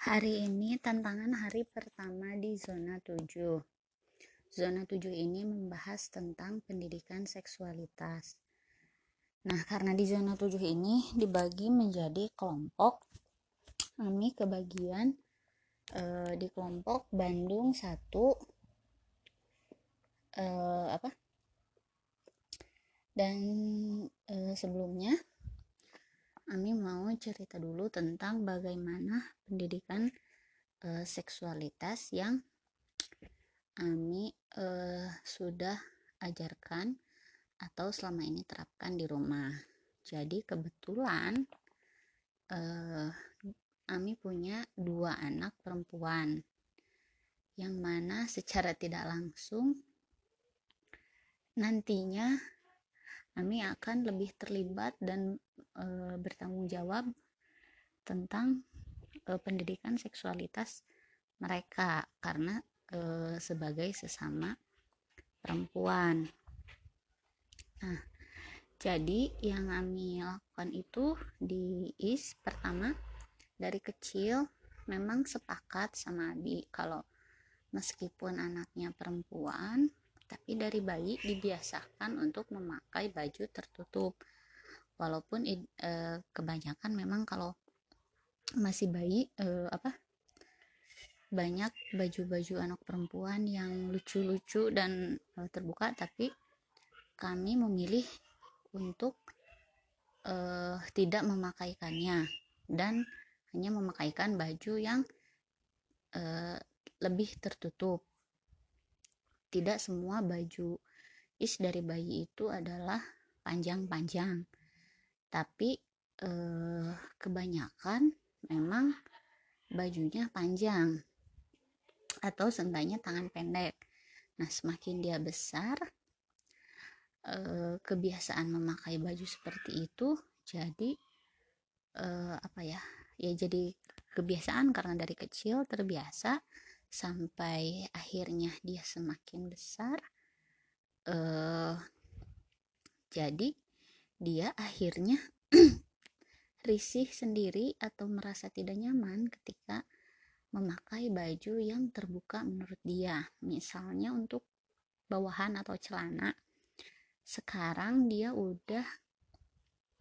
Hari ini tantangan hari pertama di zona 7. Zona 7 ini membahas tentang pendidikan seksualitas. Nah, karena di zona 7 ini dibagi menjadi kelompok. Kami kebagian eh, di kelompok Bandung 1 eh, apa? Dan eh, sebelumnya Ami mau cerita dulu tentang bagaimana pendidikan e, seksualitas yang Ami e, sudah ajarkan atau selama ini terapkan di rumah. Jadi kebetulan e, Ami punya dua anak perempuan yang mana secara tidak langsung nantinya kami akan lebih terlibat dan e, bertanggung jawab tentang e, pendidikan seksualitas mereka karena e, sebagai sesama perempuan. Nah, jadi yang kami lakukan itu di IS pertama dari kecil memang sepakat sama Abi kalau meskipun anaknya perempuan tapi dari bayi dibiasakan untuk memakai baju tertutup. Walaupun e, kebanyakan memang kalau masih bayi e, apa banyak baju-baju anak perempuan yang lucu-lucu dan e, terbuka tapi kami memilih untuk e, tidak memakaikannya dan hanya memakaikan baju yang e, lebih tertutup tidak semua baju is dari bayi itu adalah panjang-panjang. Tapi eh, kebanyakan memang bajunya panjang atau seenggaknya tangan pendek. Nah semakin dia besar eh, kebiasaan memakai baju seperti itu jadi eh, apa ya ya jadi kebiasaan karena dari kecil terbiasa sampai akhirnya dia semakin besar uh, jadi dia akhirnya risih sendiri atau merasa tidak nyaman ketika memakai baju yang terbuka menurut dia. Misalnya untuk bawahan atau celana. Sekarang dia udah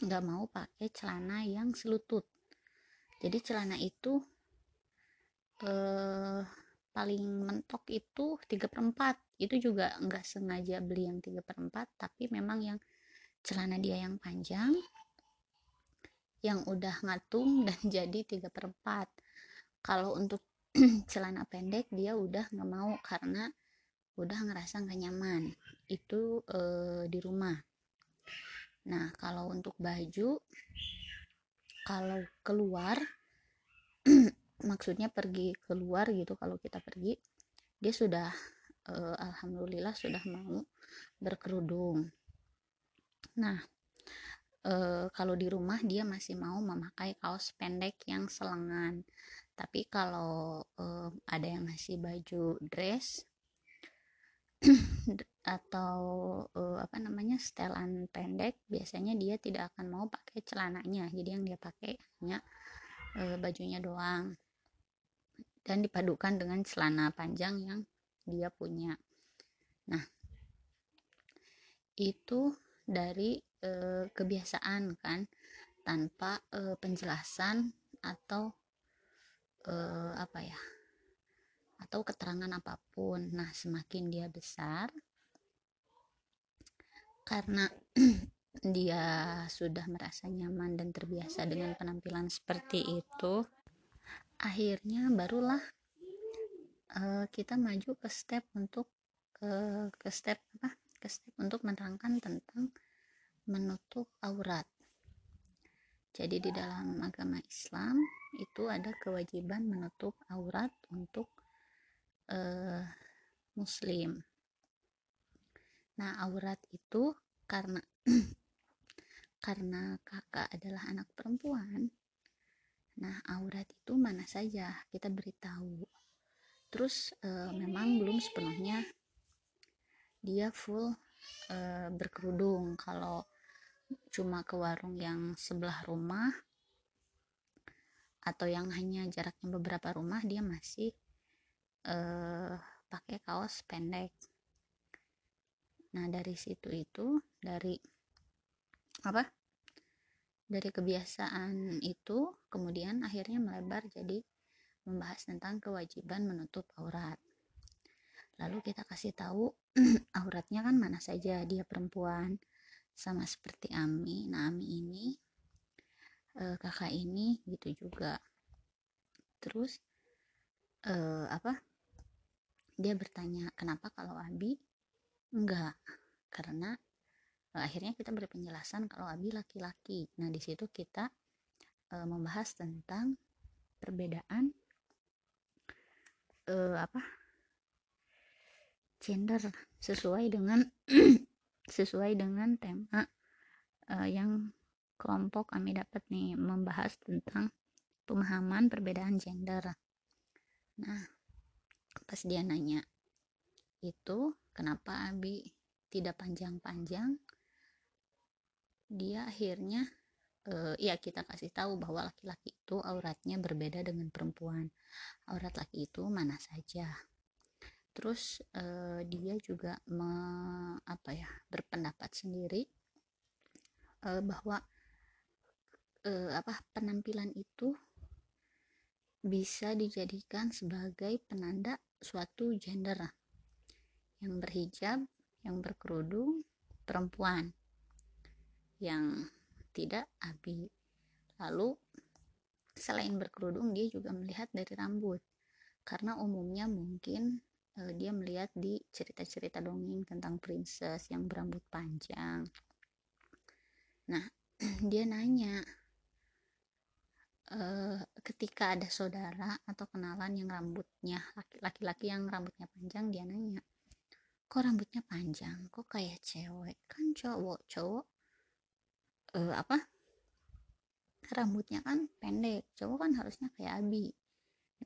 nggak mau pakai celana yang selutut. Jadi celana itu eh, paling mentok itu 3 per 4 itu juga nggak sengaja beli yang 3 per 4 tapi memang yang celana dia yang panjang yang udah ngatung dan jadi 3 per 4 kalau untuk celana pendek dia udah nggak mau karena udah ngerasa nggak nyaman. Itu e, di rumah. Nah kalau untuk baju kalau keluar maksudnya pergi keluar gitu kalau kita pergi dia sudah uh, alhamdulillah sudah mau berkerudung. Nah uh, kalau di rumah dia masih mau memakai kaos pendek yang selengan. Tapi kalau uh, ada yang masih baju dress atau uh, apa namanya setelan pendek biasanya dia tidak akan mau pakai celananya. Jadi yang dia pakai hanya uh, bajunya doang dan dipadukan dengan celana panjang yang dia punya. Nah, itu dari e, kebiasaan kan tanpa e, penjelasan atau e, apa ya? atau keterangan apa pun. Nah, semakin dia besar karena dia sudah merasa nyaman dan terbiasa dengan penampilan seperti itu akhirnya barulah uh, kita maju ke step untuk uh, ke step apa? Ke step untuk menerangkan tentang menutup aurat. Jadi di dalam agama Islam itu ada kewajiban menutup aurat untuk uh, muslim. Nah aurat itu karena karena kakak adalah anak perempuan Nah, aurat itu mana saja kita beritahu. Terus e, memang belum sepenuhnya dia full e, berkerudung. Kalau cuma ke warung yang sebelah rumah atau yang hanya jaraknya beberapa rumah dia masih uh, pakai kaos pendek nah dari situ itu dari apa dari kebiasaan itu kemudian akhirnya melebar jadi membahas tentang kewajiban menutup aurat. Lalu kita kasih tahu auratnya kan mana saja dia perempuan sama seperti Ami. Nah Ami ini uh, kakak ini gitu juga. Terus uh, apa? Dia bertanya kenapa kalau Abi? Enggak karena uh, akhirnya kita beri penjelasan kalau Abi laki-laki nah di situ kita uh, membahas tentang perbedaan uh, apa gender sesuai dengan sesuai dengan tema uh, yang kelompok kami dapat nih membahas tentang pemahaman perbedaan gender. Nah, pas dia nanya itu kenapa Abi tidak panjang-panjang, dia akhirnya uh, ya kita kasih tahu bahwa laki-laki itu auratnya berbeda dengan perempuan. Aurat laki itu mana saja. Terus uh, dia juga me, apa ya berpendapat sendiri uh, bahwa eh, apa penampilan itu bisa dijadikan sebagai penanda suatu gender yang berhijab, yang berkerudung, perempuan yang tidak abi. Lalu selain berkerudung dia juga melihat dari rambut. Karena umumnya mungkin uh, dia melihat di cerita-cerita dongeng tentang princess yang berambut panjang. Nah, dia nanya, uh, ketika ada saudara atau kenalan yang rambutnya laki-laki yang rambutnya panjang dia nanya kok rambutnya panjang kok kayak cewek kan cowok cowok uh, apa rambutnya kan pendek cowok kan harusnya kayak abi.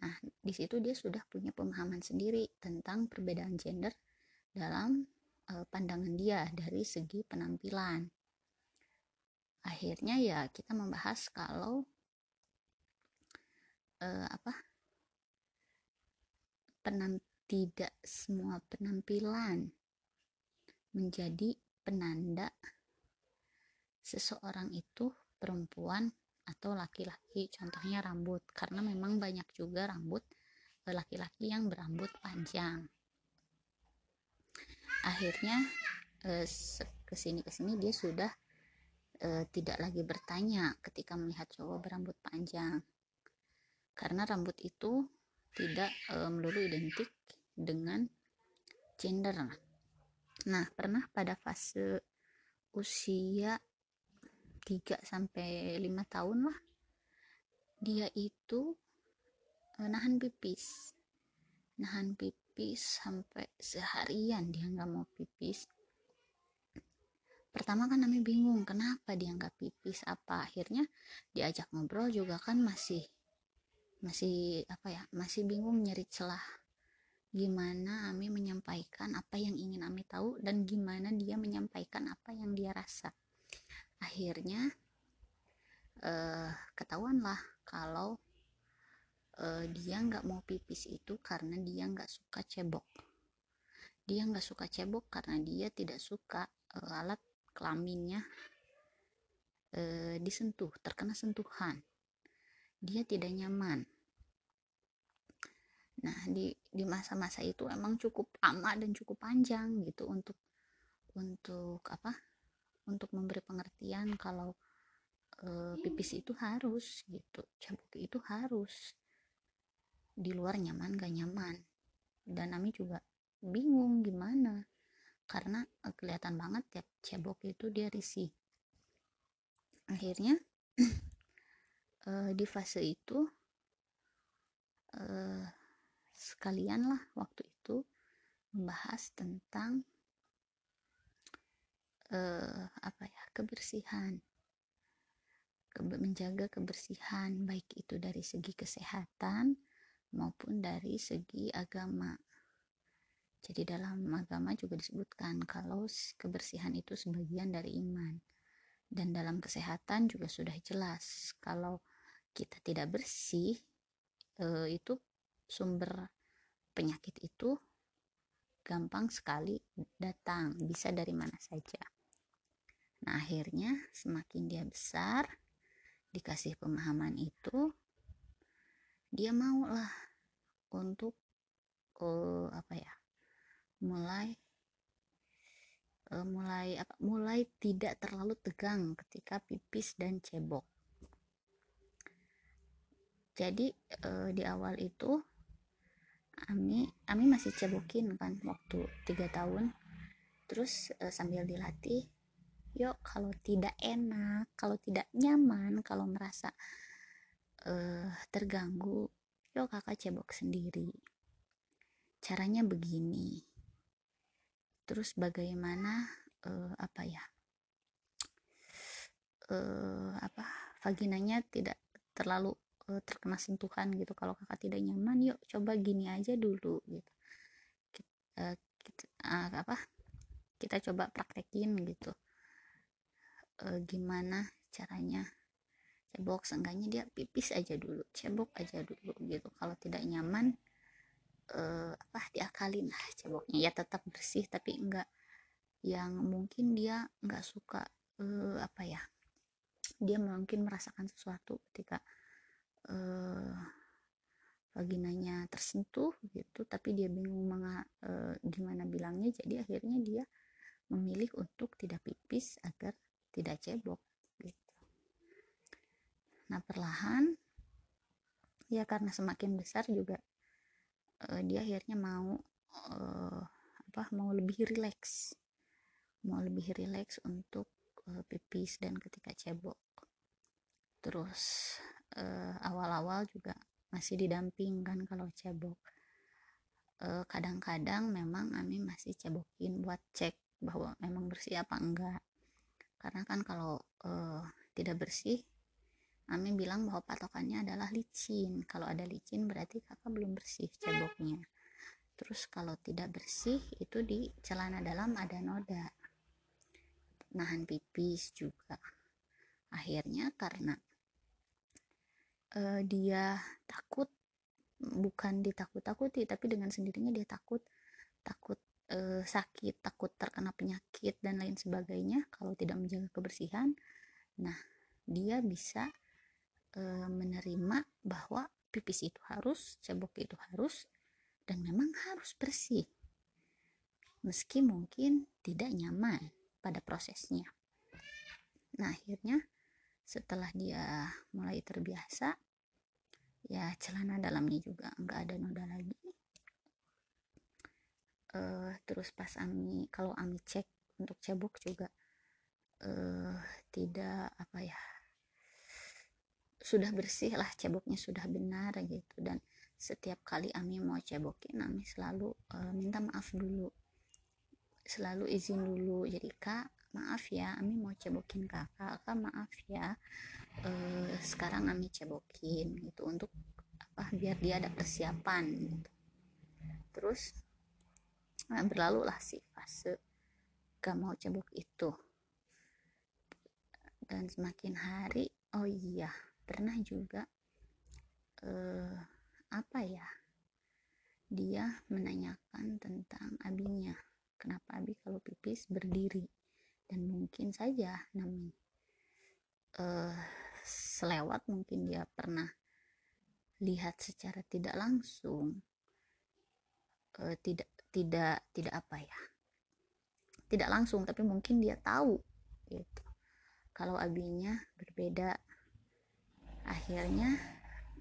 Nah di situ dia sudah punya pemahaman sendiri tentang perbedaan gender dalam uh, pandangan dia dari segi penampilan. Akhirnya ya kita membahas kalau uh, apa penam tidak semua penampilan menjadi penanda seseorang itu perempuan atau laki-laki. Contohnya rambut karena memang banyak juga rambut eh, laki-laki yang berambut panjang. Akhirnya eh, ke sini ke sini dia sudah eh, tidak lagi bertanya ketika melihat cowok berambut panjang. Karena rambut itu tidak melulu identik dengan gender. Nah, pernah pada fase usia 3 sampai 5 tahun lah dia itu e, nahan pipis. Nahan pipis sampai seharian dia nggak mau pipis. Pertama kan kami bingung kenapa dia nggak pipis apa akhirnya diajak ngobrol juga kan masih masih apa ya masih bingung nyari celah gimana Ami menyampaikan apa yang ingin Ami tahu dan gimana dia menyampaikan apa yang dia rasa akhirnya eh, ketahuanlah kalau eh, dia nggak mau pipis itu karena dia nggak suka cebok. Dia nggak suka cebok karena dia tidak suka eh, alat kelaminnya eh, disentuh terkena sentuhan. Dia tidak nyaman. Nah di di masa-masa itu emang cukup lama dan cukup panjang gitu untuk untuk apa untuk memberi pengertian kalau e, pipis itu harus gitu cabut itu harus di luar nyaman gak nyaman. Dan Ami juga bingung gimana karena e, kelihatan banget tiap cebok itu dia risih. Akhirnya uh, di fase itu uh, sekalian lah waktu itu membahas tentang uh, apa ya kebersihan. Ke menjaga kebersihan baik itu dari segi kesehatan maupun dari segi agama. Jadi dalam agama juga disebutkan kalau kebersihan itu sebagian dari iman. Dan dalam kesehatan juga sudah jelas kalau kita tidak bersih uh, itu sumber penyakit itu gampang sekali datang bisa dari mana saja nah akhirnya semakin dia besar dikasih pemahaman itu dia mau lah untuk uh, apa ya mulai uh, mulai apa mulai tidak terlalu tegang ketika pipis dan cebok. Jadi uh, di awal itu Ami Ami masih cebokin kan waktu tiga tahun. Terus uh, sambil dilatih yuk kalau tidak enak kalau tidak nyaman kalau merasa uh, terganggu yuk kakak cebok sendiri. Caranya begini. Terus bagaimana uh, apa ya uh, apa vaginanya tidak terlalu uh, terkena sentuhan gitu. Kalau kakak tidak nyaman yuk coba gini aja dulu gitu. Kita, uh, kita uh, apa kita coba praktekin gitu uh, gimana caranya cebok? Seenggaknya dia pipis aja dulu cebok aja dulu gitu. Kalau tidak nyaman uh, apa diakalin lah ceboknya. Ya tetap bersih tapi enggak yang mungkin dia enggak suka uh, apa ya dia mungkin merasakan sesuatu ketika uh, vaginanya tersentuh gitu tapi dia bingung menga, gimana bilangnya. Jadi akhirnya dia memilih untuk tidak pipis agar tidak cebok gitu. Nah perlahan ya karena semakin besar juga uh, dia akhirnya mau uh, apa mau lebih rileks. Mau lebih rileks untuk uh, pipis dan ketika cebok. Terus awal-awal uh, juga masih didampingkan kalau cebok. Kadang-kadang memang Ami masih cebokin buat cek bahwa memang bersih apa enggak karena kan kalau uh, tidak bersih Ami bilang bahwa patokannya adalah licin. Kalau ada licin berarti kakak belum bersih ceboknya. Terus kalau tidak bersih itu di celana dalam ada noda. Nahan pipis juga. Akhirnya karena uh, dia takut bukan ditakut-takuti tapi dengan sendirinya dia takut takut uh, sakit, takut terkena penyakit dan lain sebagainya kalau tidak menjaga kebersihan. Nah, dia bisa e, menerima bahwa pipis itu harus, cebok itu harus, dan memang harus bersih. Meski mungkin tidak nyaman pada prosesnya. Nah, akhirnya setelah dia mulai terbiasa, ya celana dalamnya juga nggak ada noda lagi. Uh, terus pas Ami, kalau Ami cek untuk cebok juga uh, tidak apa ya sudah bersih lah ceboknya sudah benar gitu. Dan setiap kali Ami mau cebokin Ami selalu uh, minta maaf dulu. Selalu izin dulu. Jadi kak maaf ya Ami mau cebokin kakak. Kak maaf ya. Uh, sekarang Ami cebokin gitu untuk apa biar dia ada persiapan gitu. Terus nah, berlalu lah si fase gak mau cebok itu. Dan semakin hari oh iya pernah juga uh, apa ya dia menanyakan tentang abinya. Kenapa abi kalau pipis berdiri? Dan mungkin saja namun uh, selewat mungkin dia pernah lihat secara tidak langsung uh, tidak tidak tidak apa ya tidak langsung tapi mungkin dia tahu gitu. Kalau abinya berbeda akhirnya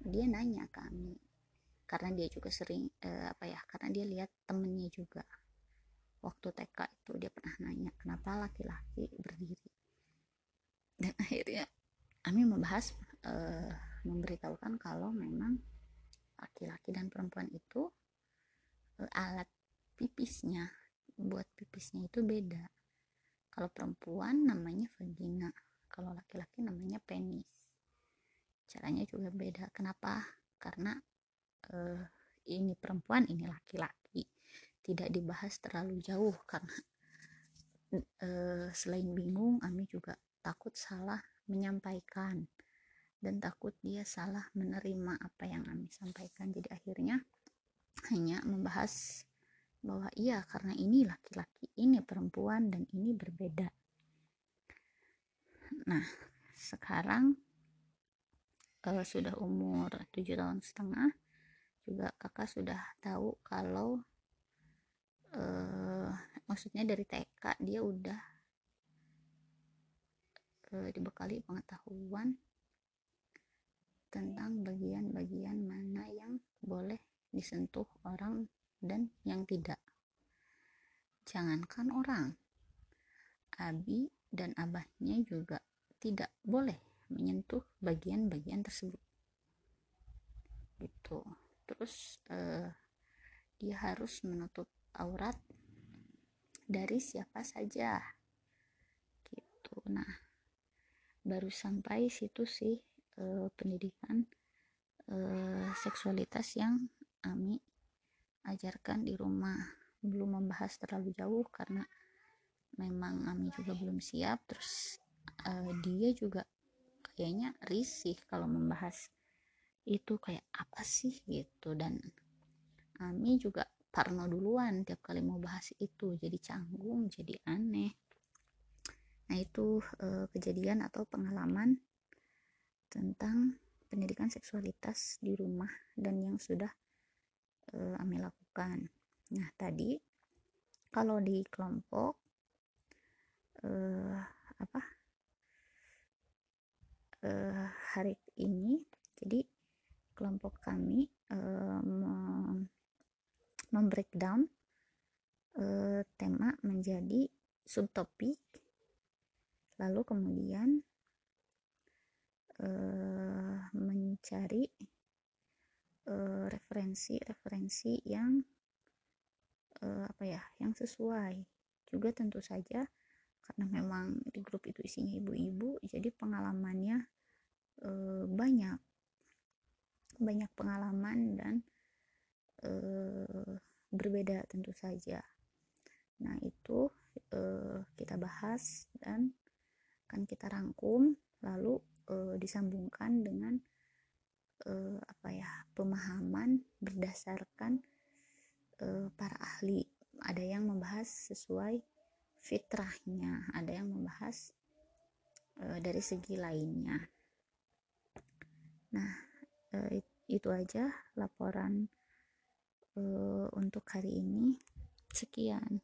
dia nanya kami karena dia juga sering eh, apa ya karena dia lihat temennya juga. Waktu TK itu dia pernah nanya kenapa laki-laki berdiri? Dan akhirnya kami membahas eh, memberitahukan kalau memang laki-laki dan perempuan itu eh, alat pipisnya. Buat pipisnya itu beda. Kalau perempuan namanya vagina kalau laki-laki namanya penis. Caranya juga beda. Kenapa? Karena uh, ini perempuan ini laki-laki. Tidak dibahas terlalu jauh karena uh, selain bingung Ami juga takut salah menyampaikan. Dan takut dia salah menerima apa yang kami sampaikan. Jadi akhirnya hanya membahas bahwa iya karena ini laki-laki ini perempuan dan ini berbeda. Nah sekarang uh, sudah umur tujuh tahun setengah juga kakak sudah tahu kalau uh, maksudnya dari TK dia udah uh, dibekali pengetahuan tentang bagian-bagian mana yang boleh disentuh orang dan yang tidak. Jangankan orang. Abi dan abahnya juga tidak boleh menyentuh bagian-bagian tersebut. Gitu. Terus uh, dia harus menutup aurat dari siapa saja. Gitu. Nah baru sampai situ sih uh, pendidikan uh, seksualitas yang Ami ajarkan di rumah. Belum membahas terlalu jauh karena memang Ami juga belum siap. Terus uh, dia juga kayaknya risih kalau membahas itu kayak apa sih gitu. Dan Ami juga parno duluan tiap kali mau bahas itu jadi canggung jadi aneh. Nah itu uh, kejadian atau pengalaman tentang pendidikan seksualitas di rumah dan yang sudah uh, Ami lakukan. Nah tadi kalau di kelompok uh, apa uh, hari ini jadi kelompok kami uh, membreakdown uh, tema menjadi subtopik lalu kemudian uh, mencari referensi-referensi uh, yang uh, apa ya yang sesuai. Juga tentu saja karena memang di grup itu isinya ibu-ibu jadi pengalamannya e, banyak. Banyak pengalaman dan e, berbeda tentu saja. Nah itu e, kita bahas dan kan kita rangkum lalu e, disambungkan dengan e, apa ya pemahaman berdasarkan e, para ahli. Ada yang membahas sesuai fitrahnya ada yang membahas e, dari segi lainnya. Nah e, itu aja laporan e, untuk hari ini. Sekian